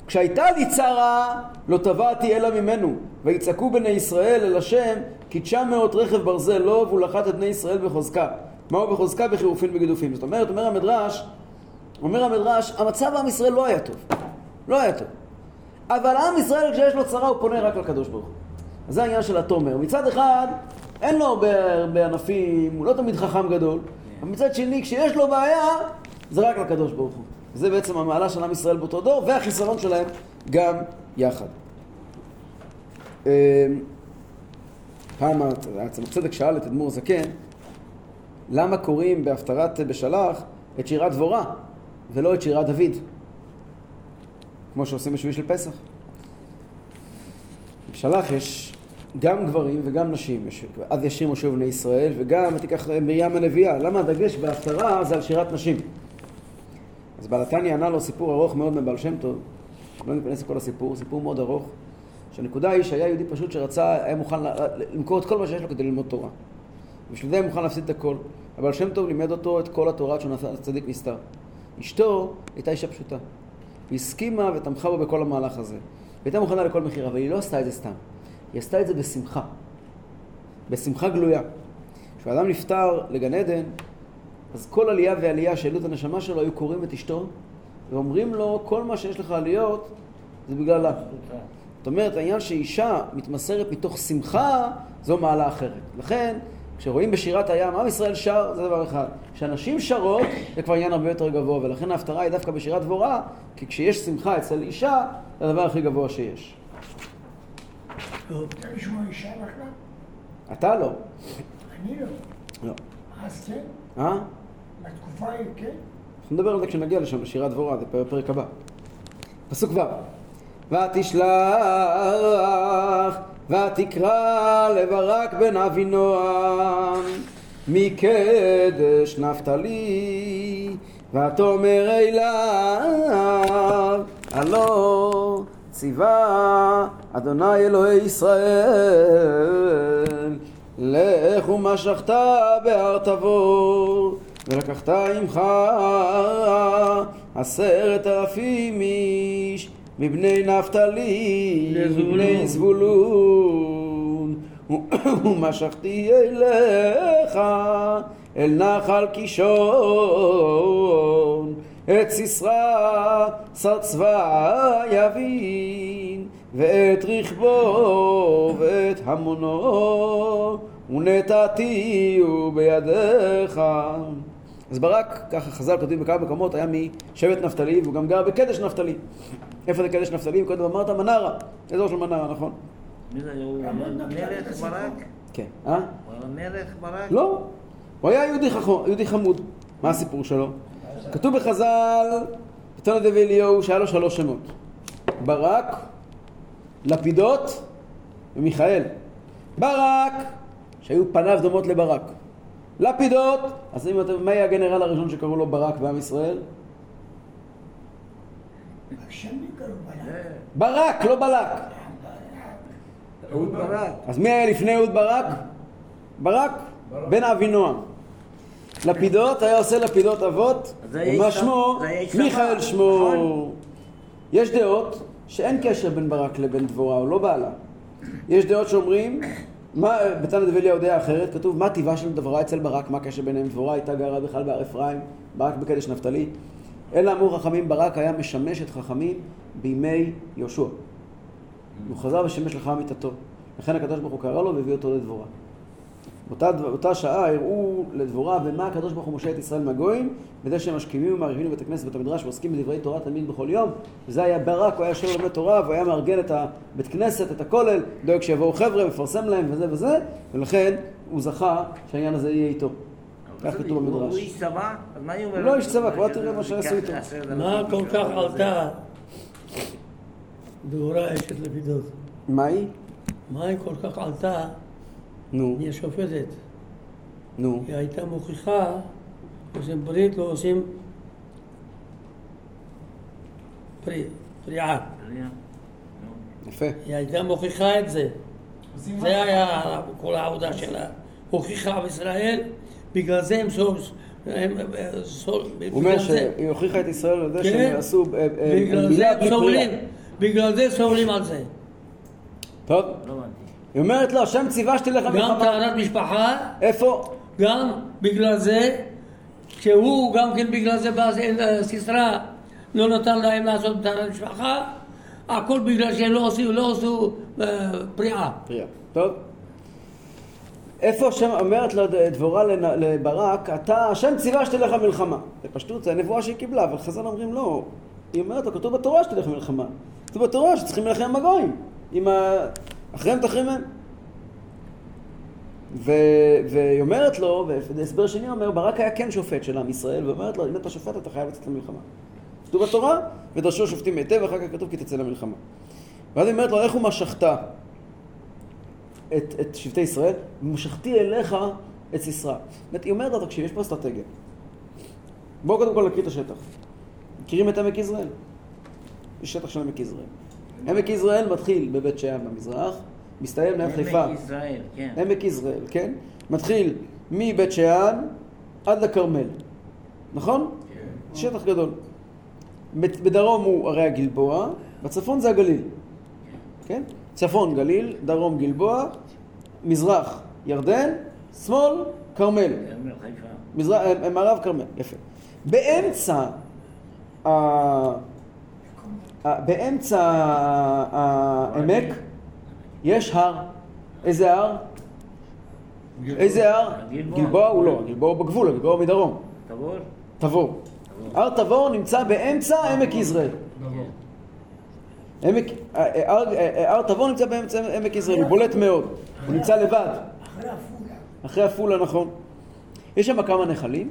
כשהייתה לי צרה, לא תבעתי אלא ממנו, ויצעקו בני ישראל אל השם, כי תשע מאות רכב ברזל לו, והוא לחת את בני ישראל בחוזקה. מהו בחוזקה? בחירופין וגידופין. זאת אומרת, אומר המדרש, אומר המדרש, המצב בעם ישראל לא היה טוב. לא היה טוב. אבל עם ישראל כשיש לו צרה הוא פונה רק לקדוש ברוך הוא. זה העניין של התומר. מצד אחד, אין לו הרבה ענפים, הוא לא תמיד חכם גדול, אבל מצד שני, כשיש לו בעיה, זה רק לקדוש ברוך הוא. זה בעצם המעלה של עם ישראל באותו דור, והחיסרון שלהם גם יחד. אמ, פעם הצמח צדק שאל את אדמו"ר זקן, למה קוראים בהפטרת בשלח את שירת דבורה ולא את שירת דוד? כמו שעושים בשביל של פסח. בשלח יש גם גברים וגם נשים, יש, אז ישיר משה ובני ישראל, וגם תיקח מרים הנביאה. למה הדגש בהפטרה זה על שירת נשים? אז בעל התניא ענה לו סיפור ארוך מאוד מבעל שם טוב, לא ניכנס לכל הסיפור, סיפור מאוד ארוך, שהנקודה היא שהיה יהודי פשוט שרצה, היה מוכן למכור את כל מה שיש לו כדי ללמוד תורה. בשביל זה היה מוכן להפסיד את הכל. הבעל שם טוב לימד אותו את כל התורה עד שהוא נעשה צדיק נסתר. אשתו הייתה אישה פשוטה. היא הסכימה ותמכה בו בכל המהלך הזה. והייתה מוכנה לכל מחיר, אבל היא לא עשתה את זה סתם. היא עשתה את זה בשמחה. בשמחה גלויה. כשאדם נפטר לגן עדן, אז כל עלייה ועלייה שהעלו את הנשמה שלו היו קוראים את אשתו ואומרים לו, כל מה שיש לך להיות זה בגללה. זאת אומרת, העניין שאישה מתמסרת מתוך שמחה, זו מעלה אחרת. לכן, כשרואים בשירת הים, עם ישראל שר, זה דבר אחד. כשאנשים שרות, זה כבר עניין הרבה יותר גבוה, ולכן ההפטרה היא דווקא בשירת דבורה, כי כשיש שמחה אצל אישה, זה הדבר הכי גבוה שיש. אתה לא. אני לא. לא. אז כן, אה? בתקופה ההיא כן. אנחנו נדבר על זה כשנגיע לשם, לשירת דבורה, זה בפרק הבא. פסוק ו' ותשלח ותקרא לברק בן אבינועם מקדש נפתלי ותאמר אליו הלא ציווה אדוני אלוהי ישראל לך ומשכת בהר תבור ולקחת עמך עשרת אלפים איש מבני נפתלי. ובני זבולון ומשכתי אליך אל נחל קישון את סיסרא שר צבא יבין ואת רכבו ואת המונו ונתתיהו בידיך אז ברק, ככה חז"ל כותבים בכמה מקומות, היה משבט נפתלי והוא גם גר בקדש נפתלי. איפה זה קדש נפתלי? קודם אמרת מנרה, אזור של מנרה, נכון? מי זה, הוא מלך ברק? כן. אה? היה מלך ברק? לא. הוא היה יהודי, חכו, יהודי חמוד. מה הסיפור שלו? כתוב בחז"ל, בתנא דבי אליהו, שהיה לו שלוש שמות. ברק, לפידות ומיכאל. ברק, שהיו פניו דומות לברק. לפידות, אז אם אתם, מה יהיה הגנרל הראשון שקראו לו ברק בעם ישראל? ברק, לא בלק. אהוד ברק. אז מי היה לפני אהוד ברק? ברק, בן אבינועם. לפידות, היה עושה לפידות אבות, ומה שמו? מיכאל שמו. נכון. יש דעות שאין קשר בין ברק לבין דבורה, הוא לא בעלה. יש דעות שאומרים, מה, בתנא דבי אליהו דעה אחרת, כתוב מה טיבה של דבורה אצל ברק, מה הקשר ביניהם, דבורה הייתה גרה בכלל בהר אפרים, ברק בקדש נפתלי. אלא אמרו חכמים, ברק היה משמש את חכמים בימי יהושע. הוא חזר ושימש לך מיתתו. לכן הקדוש ברוך הוא קרא לו והביא אותו לדבורה. באותה, באותה שעה הראו לדבורה ומה הקדוש ברוך הוא משה את ישראל מהגויים בזה שהם משכימים ומערבים לבית הכנסת ובית המדרש ועוסקים בדברי תורה תמיד בכל יום וזה היה ברק, הוא היה יושב ללמד תורה והוא היה מארגן את הבית כנסת, את הכולל דואג שיבואו חבר'ה, מפרסם להם וזה וזה ולכן הוא זכה שהעניין הזה יהיה איתו כך כתוב הוא- הוא במדרש איש צבא? אז מה היא אומרת? הוא לא איש צבא, כבר תראה מה שעשו איתו. מה כל כך עלתה דבורה אשת לפידות? מה היא? מה היא כל כך עלתה נו, מהשופטת? נו היא הייתה מוכיחה, עושים ברית, לא עושים פרי- פריעה. יפה היא הייתה מוכיחה את זה. זה היה כל העבודה שלה. הוכיחה עם ישראל, בגלל זה הם סול... סול... הוא אומר שהיא הוכיחה את ישראל על זה כן. שהם עשו אה, אה, מילה בלי. פריאה בגלל זה סובלים על זה. טוב, לא. היא אומרת לו, השם ציווה שתלך גם למלחמה. טהרת משפחה, איפה? גם בגלל זה, שהוא גם כן בגלל זה בא אה, סיסרא, לא נתן להם לעשות טהרת משפחה, הכל בגלל שהם לא עשו, לא עשו אה, פריעה. פריאה. טוב. איפה השם אומרת לו דבורה לברק, אתה, השם ציווה שתלך למלחמה. בפשטות זה הנבואה שהיא קיבלה, אבל חז"ל אומרים לא. היא אומרת כתוב בתורה שתלך למלחמה. כתוב בתורה שצריכים להילחם עם הגויים. עם ה... אחריהם תחרים הם. ו... והיא אומרת לו, והסבר שני אומר, ברק היה כן שופט של עם ישראל, ואומרת לו, אם אתה שופט אתה חייב לצאת למלחמה. כתוב בתורה, ודרשו שופטים היטב, ואחר כך כתוב כי תצא למלחמה. ואז היא אומרת לו, איך הוא משכת את, את שבטי ישראל? ומשכתי אליך את סיסרא. היא אומרת לו, תקשיב, יש פה אסטרטגיה. בואו קודם כל נקריא את השטח. מכירים את עמק יזרעאל? יש שטח של עמק יזרעאל. עמק יזרעאל מתחיל בבית שאן במזרח, מסתיים ליד חיפה. עמק ישראל, כן. עמק יזרעאל, כן? מתחיל מבית שאן עד לכרמל, נכון? כן. שטח גדול. בדרום הוא הרי הגלבוע, בצפון זה הגליל, כן? צפון גליל, דרום גלבוע, מזרח ירדן, שמאל כרמל. מזרח, אה, מערב כרמל, יפה. באמצע, ה... באמצע העמק יש הר. איזה הר? איזה הר? גלבוע הוא לא, גלבוע בגבול, הגלבוע הוא מדרום. תבור? תבור. הר תבור נמצא באמצע עמק יזרעאל. עמק, הר- תבור נמצא באמצע עמק יזרעאל, הוא בולט מאוד. הוא נמצא לבד. אחרי עפולה. אחרי עפולה, נכון. יש שם כמה נחלים.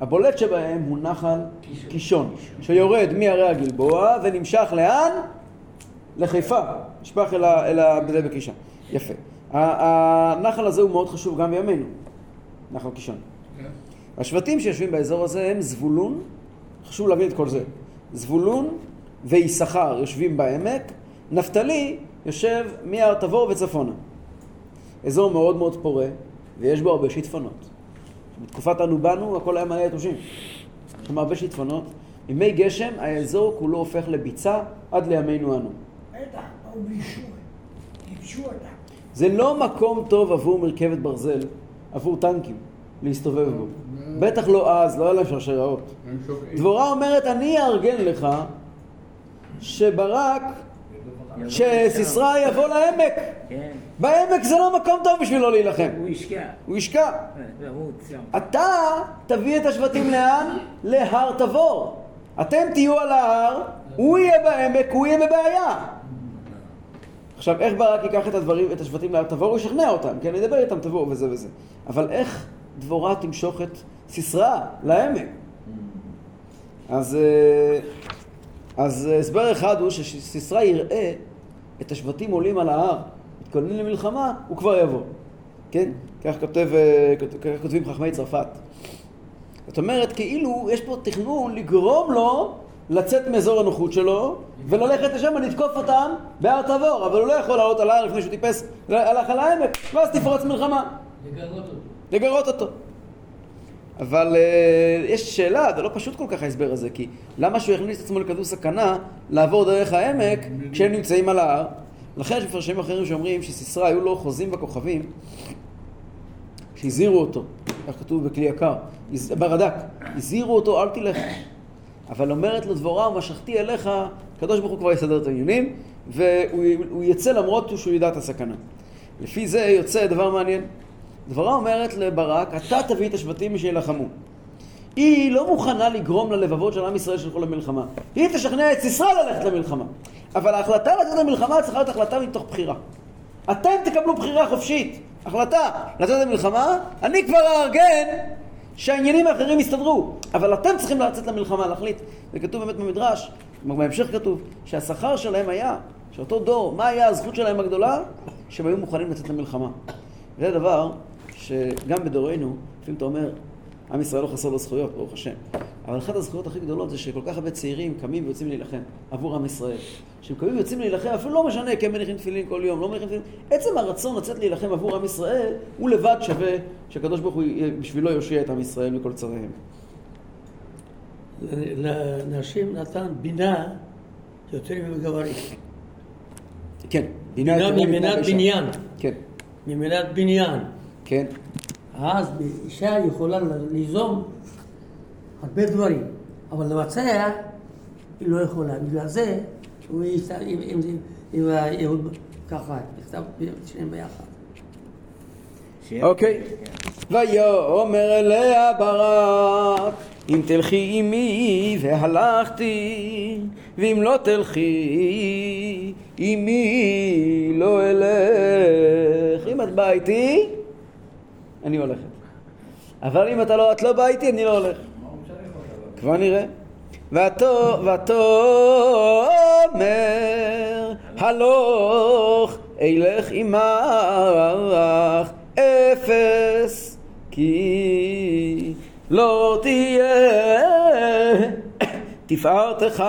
הבולט שבהם הוא נחל קישון, שיורד מהרי הגלבוע ונמשך לאן? לחיפה. נשפך אל ה- אל ה... בזה בקישון. יפה. הנחל הזה הוא מאוד חשוב גם בימינו, נחל קישון. כן. השבטים שיושבים באזור הזה הם זבולון, חשוב להבין את כל זה. זבולון ויששכר יושבים בעמק, נפתלי יושב מהר תבור וצפונה. אזור מאוד מאוד פורה, ויש בו הרבה שיטפונות. בתקופת אנו באנו הכל היה מלא יתושים. יש שם הרבה שיטפונות. ימי גשם האזור כולו הופך לביצה עד לימינו אנו. בטח, באו ואישו. ייבשו אותם. זה לא מקום טוב עבור מרכבת ברזל, עבור טנקים, להסתובב בו. בטח לא אז, לא היה להם שרשראות. דבורה אומרת, אני אארגן לך שברק, שסיסרא יבוא לעמק. כן. בעמק זה לא מקום טוב בשבילו להילחם. הוא השקע. הוא ישקע. למות שם. אתה תביא את השבטים לאן? להר תבור. אתם תהיו על ההר, הוא יהיה בעמק, הוא יהיה בבעיה. עכשיו, איך ברק ייקח את הדברים, את השבטים להר תבור? הוא ישכנע אותם, כן? ידבר איתם, תבואו וזה וזה. אבל איך דבורה תמשוך את סיסרא לעמק? אז, אה, אז אה, הסבר אחד הוא שסיסרא יראה את השבטים עולים על ההר, מתכוננים למלחמה, הוא כבר יבוא. כן? כך כותב, אה, כך כותבים חכמי צרפת. זאת אומרת, כאילו יש פה תכנון לגרום לו לצאת מאזור הנוחות שלו וללכת לשם ולתקוף אותם בהר תבור, אבל הוא לא יכול לעלות על ההר לפני שהוא טיפס, הלך על העמק, ואז תפרוץ מלחמה, לגרות אותו. לגרות אותו. אבל אה, יש שאלה, זה לא פשוט כל כך ההסבר הזה, כי למה שהוא יכניס את עצמו לכזו סכנה לעבור דרך העמק כשהם נמצאים על ההר? לכן יש מפרשים אחרים שאומרים שסיסרא היו לו חוזים בכוכבים שהזהירו אותו, כך כתוב בכלי יקר, ברד"ק, הזהירו אותו אל תלך. אבל אומרת לו דבורה, ומשכתי אליך, הקדוש ברוך הוא כבר יסדר את העניינים, והוא הוא יצא למרות שהוא ידע את הסכנה. לפי זה יוצא דבר מעניין. דבורה אומרת לברק, אתה תביא את השבטים שיילחמו. היא לא מוכנה לגרום ללבבות של עם ישראל שילכו למלחמה. היא תשכנע את סיסרא ללכת למלחמה. אבל ההחלטה לצאת למלחמה צריכה להיות החלטה מתוך בחירה. אתם תקבלו בחירה חופשית. החלטה לצאת למלחמה, אני כבר אארגן שהעניינים האחרים יסתדרו. אבל אתם צריכים לצאת למלחמה, להחליט. זה כתוב באמת במדרש, בהמשך כתוב שהשכר שלהם היה, שאותו דור, מה היה הזכות שלהם הגדולה? שהם היו מוכנים לצאת למלחמה. וזה דבר שגם בדורנו, לפעמים אתה אומר, עם ישראל לא חסר לו זכויות, ברוך השם. אבל אחת הזכויות הכי גדולות זה שכל כך הרבה צעירים קמים ויוצאים להילחם עבור עם ישראל. כשהם קמים ויוצאים להילחם, אפילו לא משנה כי הם מניחים תפילין כל יום, לא מניחים תפילין. עצם הרצון לצאת להילחם עבור עם ישראל, הוא לבד שווה שהקדוש ברוך הוא בשבילו יושיע את עם ישראל מכל צריהם. לנשים נתן בינה יותר מבגברים. כן. בינה יותר ממנת באישה. בניין. כן, ממנת בניין. כן. אז אישה יכולה ליזום הרבה דברים, אבל לבצע היא לא יכולה. בגלל זה הוא יצא עם, היהוד ככה, נכתב שניהם ביחד. אוקיי. ויאמר אליה ברק, אם תלכי עמי והלכתי, ואם לא תלכי עמי לא אלך. אם את באה איתי, אני הולכת. אבל אם אתה לא, את לא באה איתי, אני לא הולך. כבר נראה. ותאמר הלוך אלך עמך אפס כי לא תהיה תפארתך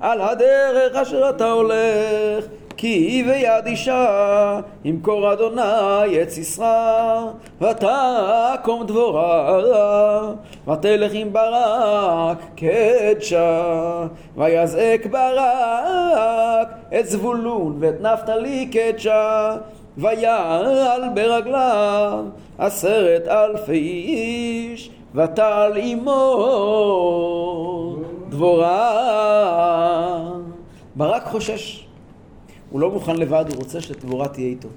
על הדרך אשר אתה הולך כי ביד אישה ימכור אדוני את סיסרא ותקום דבורה ותלך עם ברק קדשה ויזעק ברק את זבולון ואת נפתלי קדשה ויעל ברגליו עשרת אלפי איש וטל עמו דבורה. ברק חושש הוא לא מוכן לבד, הוא רוצה שדבורה תהיה איתו.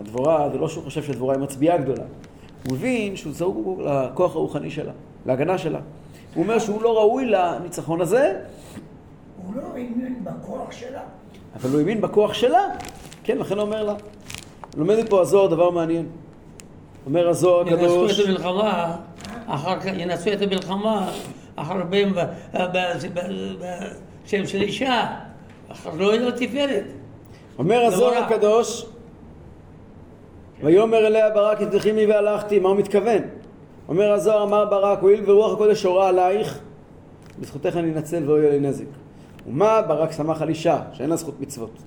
הדבורה, זה לא שהוא חושב שדבורה היא מצביעה גדולה. הוא מבין שהוא זרוק לכוח הרוחני שלה, להגנה שלה. הוא אומר שהוא לא ראוי לניצחון הזה, הוא לא האמין בכוח שלה. אבל הוא האמין בכוח שלה. כן, לכן הוא אומר לה. לומד מפה הזוהר דבר מעניין. אומר הזוהר ינצחו הקדוש, את המלחמה, אחר כך ינצחו את המלחמה, אחר כך בשם של אישה, אחר כך לא יהיה לו תפארת. אומר הזוהר. הקדוש, ויאמר אליה ברק תלכי מי והלכתי, מה הוא מתכוון? אומר הזוהר אמר ברק, הואיל ורוח הקודש הורה עלייך, בזכותך אני אנצל ולא יהיה לי נזק. ומה ברק שמח על אישה, שאין לה זכות מצוות.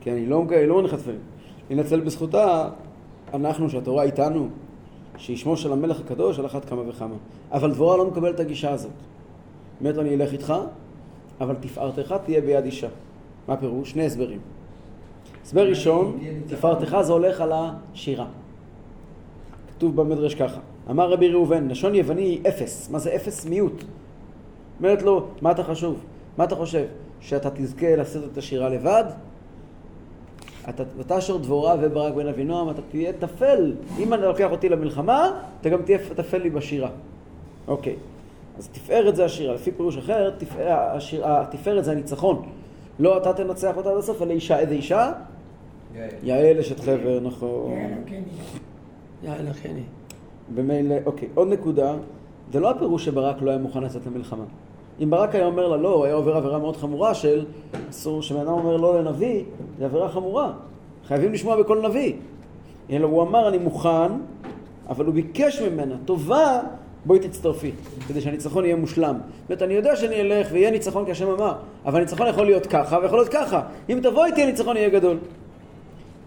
כן, היא לא, לא מניחה תפילין. ננצל בזכותה, אנחנו שהתורה איתנו, שישמו של המלך הקדוש על אחת כמה וכמה. אבל דבורה לא מקבלת את הגישה הזאת. לו, אני אלך איתך, אבל תפארתך תהיה ביד אישה. מה הפירוש? שני הסברים. הסבר ראשון, תפארתך זה הולך על השירה. כתוב במדרש ככה, אמר רבי ראובן, לשון יווני היא אפס. מה זה אפס? מיעוט. אומרת לו, מה אתה חשוב? מה אתה חושב? שאתה תזכה לשאת את השירה לבד? אתה אתה אשר דבורה וברק בן אבינועם, אתה תהיה טפל. אם אני לוקח אותי למלחמה, אתה גם תהיה טפל לי בשירה. אוקיי. אז תפארת זה השירה. לפי פירוש אחר, תפאר, השיר, התפארת זה הניצחון. לא אתה תנצח אותה עד אלא אישה. איזה אישה? יעל אשת חבר, נכון. כן, יאללה, כן. במילא, אוקיי, עוד נקודה, זה לא הפירוש שברק לא היה מוכן לצאת למלחמה. אם ברק היה אומר לה לא, הוא היה עובר עבירה מאוד חמורה של אסור, שבן אדם אומר לא לנביא, זה עבירה חמורה. חייבים לשמוע בכל נביא. אלא הוא אמר אני מוכן, אבל הוא ביקש ממנה, טובה, בואי תצטרפי, כדי שהניצחון יהיה מושלם. זאת אומרת, אני יודע שאני אלך ויהיה ניצחון כי השם אמר, אבל הניצחון יכול להיות ככה ויכול להיות ככה. אם תבוא איתי הניצחון יהיה גדול.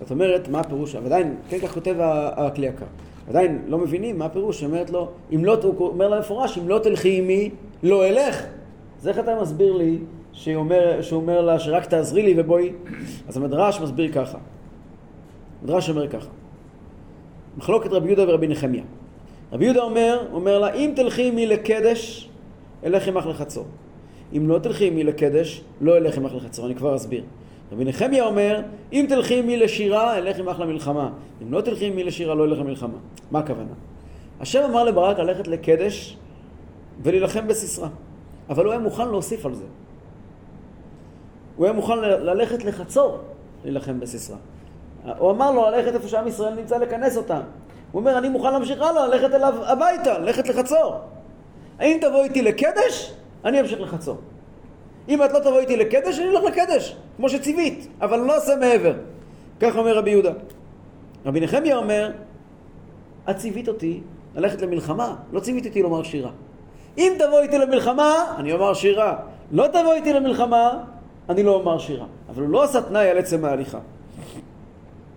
זאת אומרת, מה הפירוש? ועדיין, כן כך כותב הכלי יקר. עדיין לא מבינים מה הפירוש, שאומרת לו, אם לא, הוא אומר לה מפורש, אם לא תלכי עמי, לא אלך. אז איך אתה מסביר לי שהוא אומר, שהוא אומר לה שרק תעזרי לי ובואי? אז המדרש מסביר ככה. המדרש אומר ככה. מחלוקת רבי יהודה ורבי נחמיה. רבי יהודה אומר, אומר לה, אם תלכי עמי לקדש, אלך עמך לחצור. אם לא תלכי עמי לקדש, לא אלך עמך לחצור. אני כבר אסביר. רבי נחמיה אומר, אם תלכי עמי לשירה, אלך עמך למלחמה. אם לא תלכי עמי לשירה, לא אלך למלחמה. מה הכוונה? השם אמר לברק ללכת לקדש ולהילחם בסיסרא. אבל הוא היה מוכן להוסיף על זה. הוא היה מוכן ללכת לחצור להילחם בסיסרא. הוא אמר לו ללכת איפה שעם ישראל נמצא לכנס אותם. הוא אומר, אני מוכן להמשיך הלאה, ללכת אליו הביתה, ללכת לחצור. האם תבוא איתי לקדש, אני אמשיך לחצור. אם את לא תבוא איתי לקדש, אני אלך לקדש, כמו שציווית, אבל לא אעשה מעבר. כך אומר רבי יהודה. רבי נחמיה אומר, את ציווית אותי ללכת למלחמה, לא ציווית אותי לומר שירה. אם תבוא איתי למלחמה, אני אומר שירה. לא תבוא איתי למלחמה, אני לא אומר שירה. אבל הוא לא עשה תנאי על עצם ההליכה.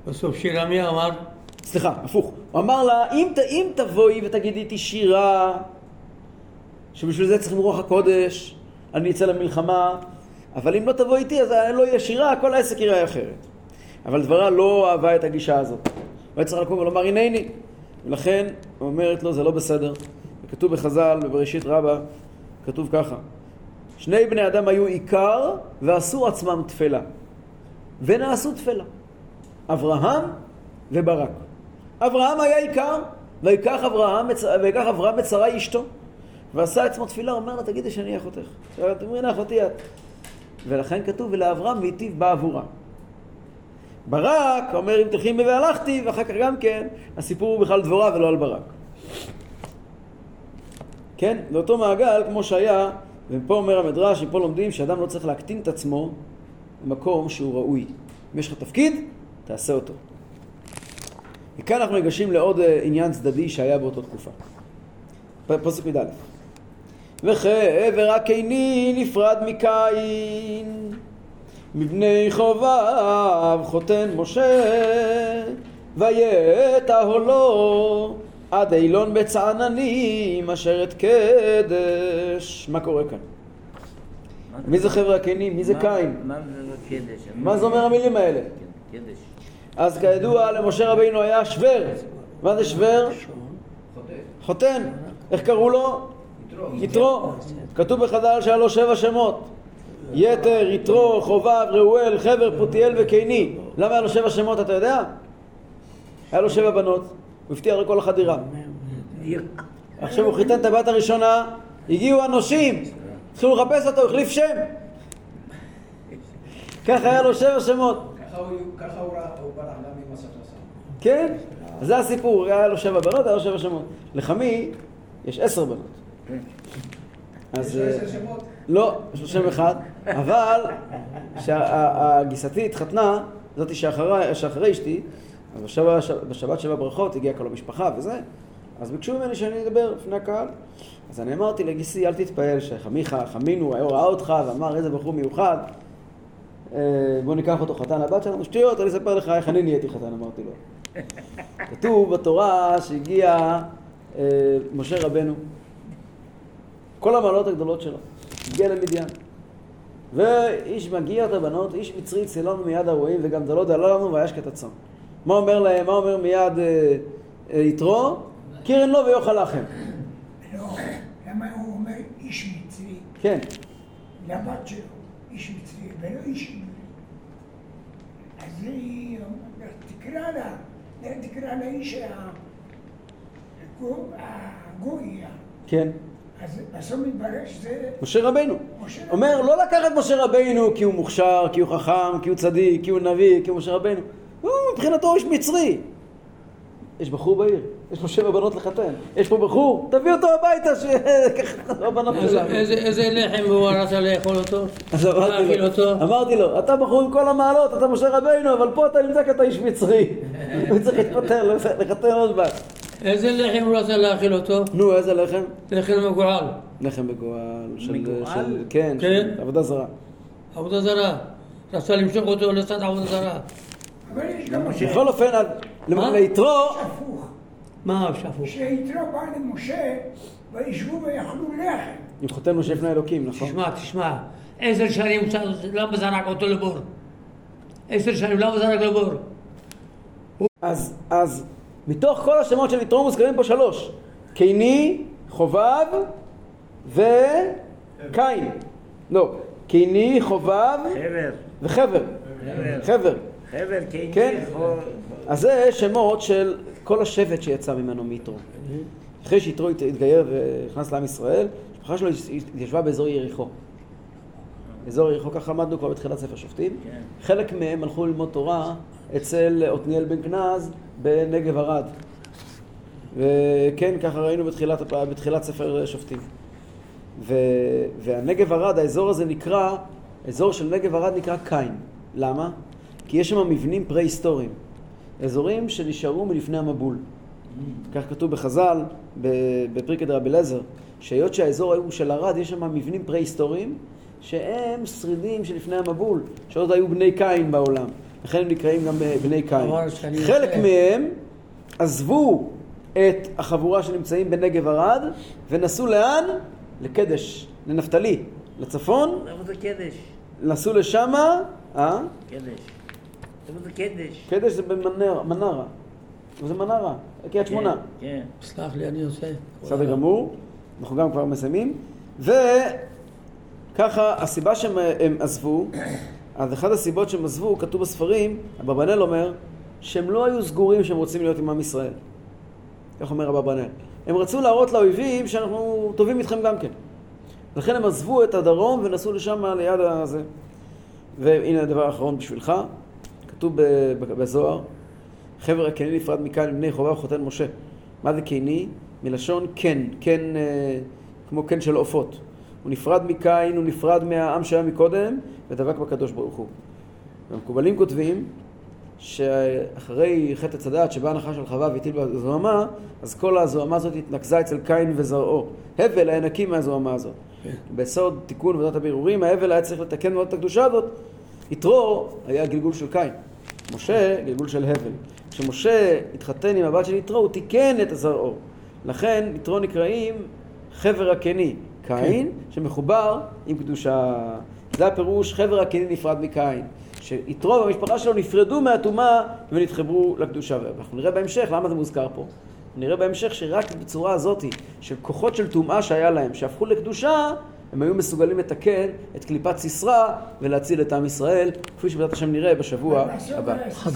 בסוף שירה מי אמר? סליחה, הפוך. הוא אמר לה, אם, ת- אם תבואי ותגידי איתי שירה, שבשביל זה צריכים רוח הקודש, אני אצא למלחמה, אבל אם לא תבוא איתי אז לא יהיה שירה, כל העסק ייראה אחרת. אבל דברה לא אהבה את הגישה הזאת. הוא היה צריך לקום ולומר הנני. ולכן, אומרת לו, זה לא בסדר. וכתוב בחז"ל, בבראשית רבה, כתוב ככה: שני בני אדם היו עיקר ועשו עצמם תפלה. ונעשו תפלה. אברהם וברק. אברהם היה עיקר, ויקח אברהם, ויקח אברהם את שרה אשתו, ועשה עצמו תפילה, אומר לה, תגידי שאני אחותך. אומרים לה, אחותי את. ולכן כתוב, ולאברהם והיטיב בעבורה. ברק אומר, אם תלכי והלכתי, ואחר כך גם כן, הסיפור הוא בכלל דבורה ולא על ברק. כן? זה אותו מעגל כמו שהיה, ופה אומר המדרש, מפה לומדים שאדם לא צריך להקטין את עצמו במקום שהוא ראוי. אם יש לך תפקיד, תעשה אותו. וכאן אנחנו ניגשים לעוד אה, עניין צדדי שהיה באותה תקופה. פסוק י"א. וחבר הקיני נפרד מקין, מבני חובב חותן משה, ויתהו לו עד אילון בצעננים אשר את קדש. מה קורה כאן? מי זה חבר הקיני? מי זה קין? מה זה אומר המילים האלה? כן, קדש. אז כידוע למשה רבינו היה שוור. מה זה שוור? חותן. איך קראו לו? יתרו. כתוב בחז"ל שהיה לו שבע שמות. יתר, יתרו, חובב, ראואל, חבר, פותיאל וקיני. למה היה לו שבע שמות אתה יודע? היה לו שבע בנות. הוא הבטיח לכל אחת דירה. עכשיו הוא חיתן את הבת הראשונה, הגיעו הנושים, התחילו לחפש אותו, החליף שם. ככה היה לו שבע שמות. ככה הוא ברח גם ממס הכנסה. כן? זה הסיפור, היה לו שבע בנות, היה לו שבע שמות. לחמי יש עשר בנות. אז... אה? לא, יש לו שם אחד, אבל כשגיסתי התחתנה, זאתי שאחרי, אשתי, אז בשבת, בשבת שבע ברכות הגיעה כל המשפחה וזה, אז ביקשו ממני שאני אדבר לפני הקהל. אז אני אמרתי לגיסי, אל תתפעל שחמיך, חמינו, היה ראה אותך ואמר איזה בחור מיוחד, אה, בוא ניקח אותו חתן לבת שלנו, שטויות, אני אספר לך איך אני נהייתי חתן, אמרתי לו. כתוב בתורה שהגיע אה, משה רבנו, כל המעלות הגדולות שלו, הגיע למדיין. ואיש מגיע את הבנות, איש מצרי צילון מיד הרועים, וגם דלו דלה לנו וישק את הצאן. מה אומר להם, מה אומר מיד אה, אה, יתרו? קירן לו ויאכל לכם. לא, למה הוא אומר איש מצרי כן, לבת שלו, איש מצרי ולא איש עברי? אז היא תקרא לה, תקרא לאיש הגוי, כן. אז בסוף מתברר שזה משה רבנו. משה אומר, לא לקחת משה רבנו כי הוא מוכשר, כי הוא חכם, כי הוא צדיק, כי הוא נביא, כי הוא משה רבנו. הוא מבחינתו איש מצרי. יש בחור בעיר, יש לו שבע בנות לחתן. יש פה בחור, תביא אותו הביתה, שככה הבנות איזה- שלנו. איזה- לחם הוא רצה לאכול אותו? אז אמרתי להאכיל לו, אותו? אמרתי לו, אתה בחור עם כל המעלות, אתה משה רבנו, אבל פה אתה נמצא כי אתה איש מצרי. הוא צריך להתפטר, לחתן עוד בת. איזה לחם הוא רצה להאכיל אותו? נו, איזה לחם? לחם מגועל. לחם מגועל, של, מגועל? של, כן, כן. של עבודה זרה. עבודה זרה. רצה למשוך אותו לצד עבודה זרה. בכל אופן? ליתרו, מה שפוך? שיתרו בא למשה וישבו ויאכלו לחם. עם חותן משה לפני אלוקים, נכון? תשמע, תשמע. עשר שנים, למה זרק אותו לבור? עשר שנים, למה זרק לבור? אז, אז מתוך כל השמות של יתרו מוזכרים פה שלוש. קיני, חובב וקין. לא, קיני, חובב חבר. וחבר. חבר. חבר. חבר, כן. יכול- אז זה שמות של כל השבט שיצא ממנו מיתרו. אחרי שיתרו הת- התגייר ונכנס לעם ישראל, המשפחה שלו התיישבה באזור יריחו. אזור יריחו, ככה למדנו כבר בתחילת ספר שופטים. כן. חלק מהם הלכו ללמוד תורה אצל עתניאל בן כנז בנגב ערד. וכן, ככה ראינו בתחילת, בתחילת ספר שופטים. ו, והנגב ערד, האזור הזה נקרא, אזור של נגב ערד נקרא קין. למה? כי יש שם מבנים פרה-היסטוריים. אזורים שנשארו מלפני המבול. כך כתוב בחז"ל, ב- בפרקי דרבי אליעזר, שהיות שהאזור ההוא של ערד, יש שם מבנים פרה-היסטוריים, שהם שרידים שלפני המבול, שעוד היו בני קין בעולם. לכן הם נקראים גם בני קין. חלק מהם עזבו את החבורה שנמצאים בנגב ערד, ונסעו לאן? לקדש, לנפתלי, לצפון, למה זה קדש? נסעו לשמה, אה? קדש. למה זה קדש? קדש זה במנרה, מנרה. זה מנרה, קריית שמונה. כן. סלח לי, אני עושה. בסדר גמור, אנחנו גם כבר מסיימים. וככה, הסיבה שהם הם עזבו, אז אחת הסיבות שהם עזבו, כתוב בספרים, אברבנאל אומר, שהם לא היו סגורים שהם רוצים להיות עם עם ישראל. כך אומר רב אברנאל. הם רצו להראות לאויבים שאנחנו טובים איתכם גם כן. לכן הם עזבו את הדרום ונסעו לשם ליד הזה. והנה הדבר האחרון בשבילך, כתוב בזוהר, חבר הקני נפרד מקין מבני חובה וחותן משה. מה זה קיני? מלשון קן אה, כמו קן של עופות. הוא נפרד מקין, הוא נפרד מהעם שהיה מקודם, ודבק בקדוש ברוך הוא. והמקובלים כותבים שאחרי חטא הדעת שבא הנחש על חווה והטיל בה זוהמה, אז כל הזוהמה הזאת התנקזה אצל קין וזרעו. הבל היה נקי מהזוהמה הזאת. בסוד תיקון ועדת הבירורים, ההבל היה צריך לתקן מאוד את הקדושה הזאת. יתרו היה גלגול של קין. משה, גלגול של הבל. כשמשה התחתן עם הבת של יתרו, הוא תיקן את זרעו. לכן יתרו נקראים חבר הקני, קין, שמחובר עם קדושה. זה הפירוש, חבר הקני נפרד מקין. שיתרו והמשפחה שלו נפרדו מהטומאה ונתחברו לקדושה. ואנחנו נראה בהמשך למה זה מוזכר פה. נראה בהמשך שרק בצורה הזאת של כוחות של טומאה שהיה להם, שהפכו לקדושה, הם היו מסוגלים לתקן את קליפת סיסרא ולהציל את עם ישראל, כפי שבעזרת השם נראה בשבוע הבא.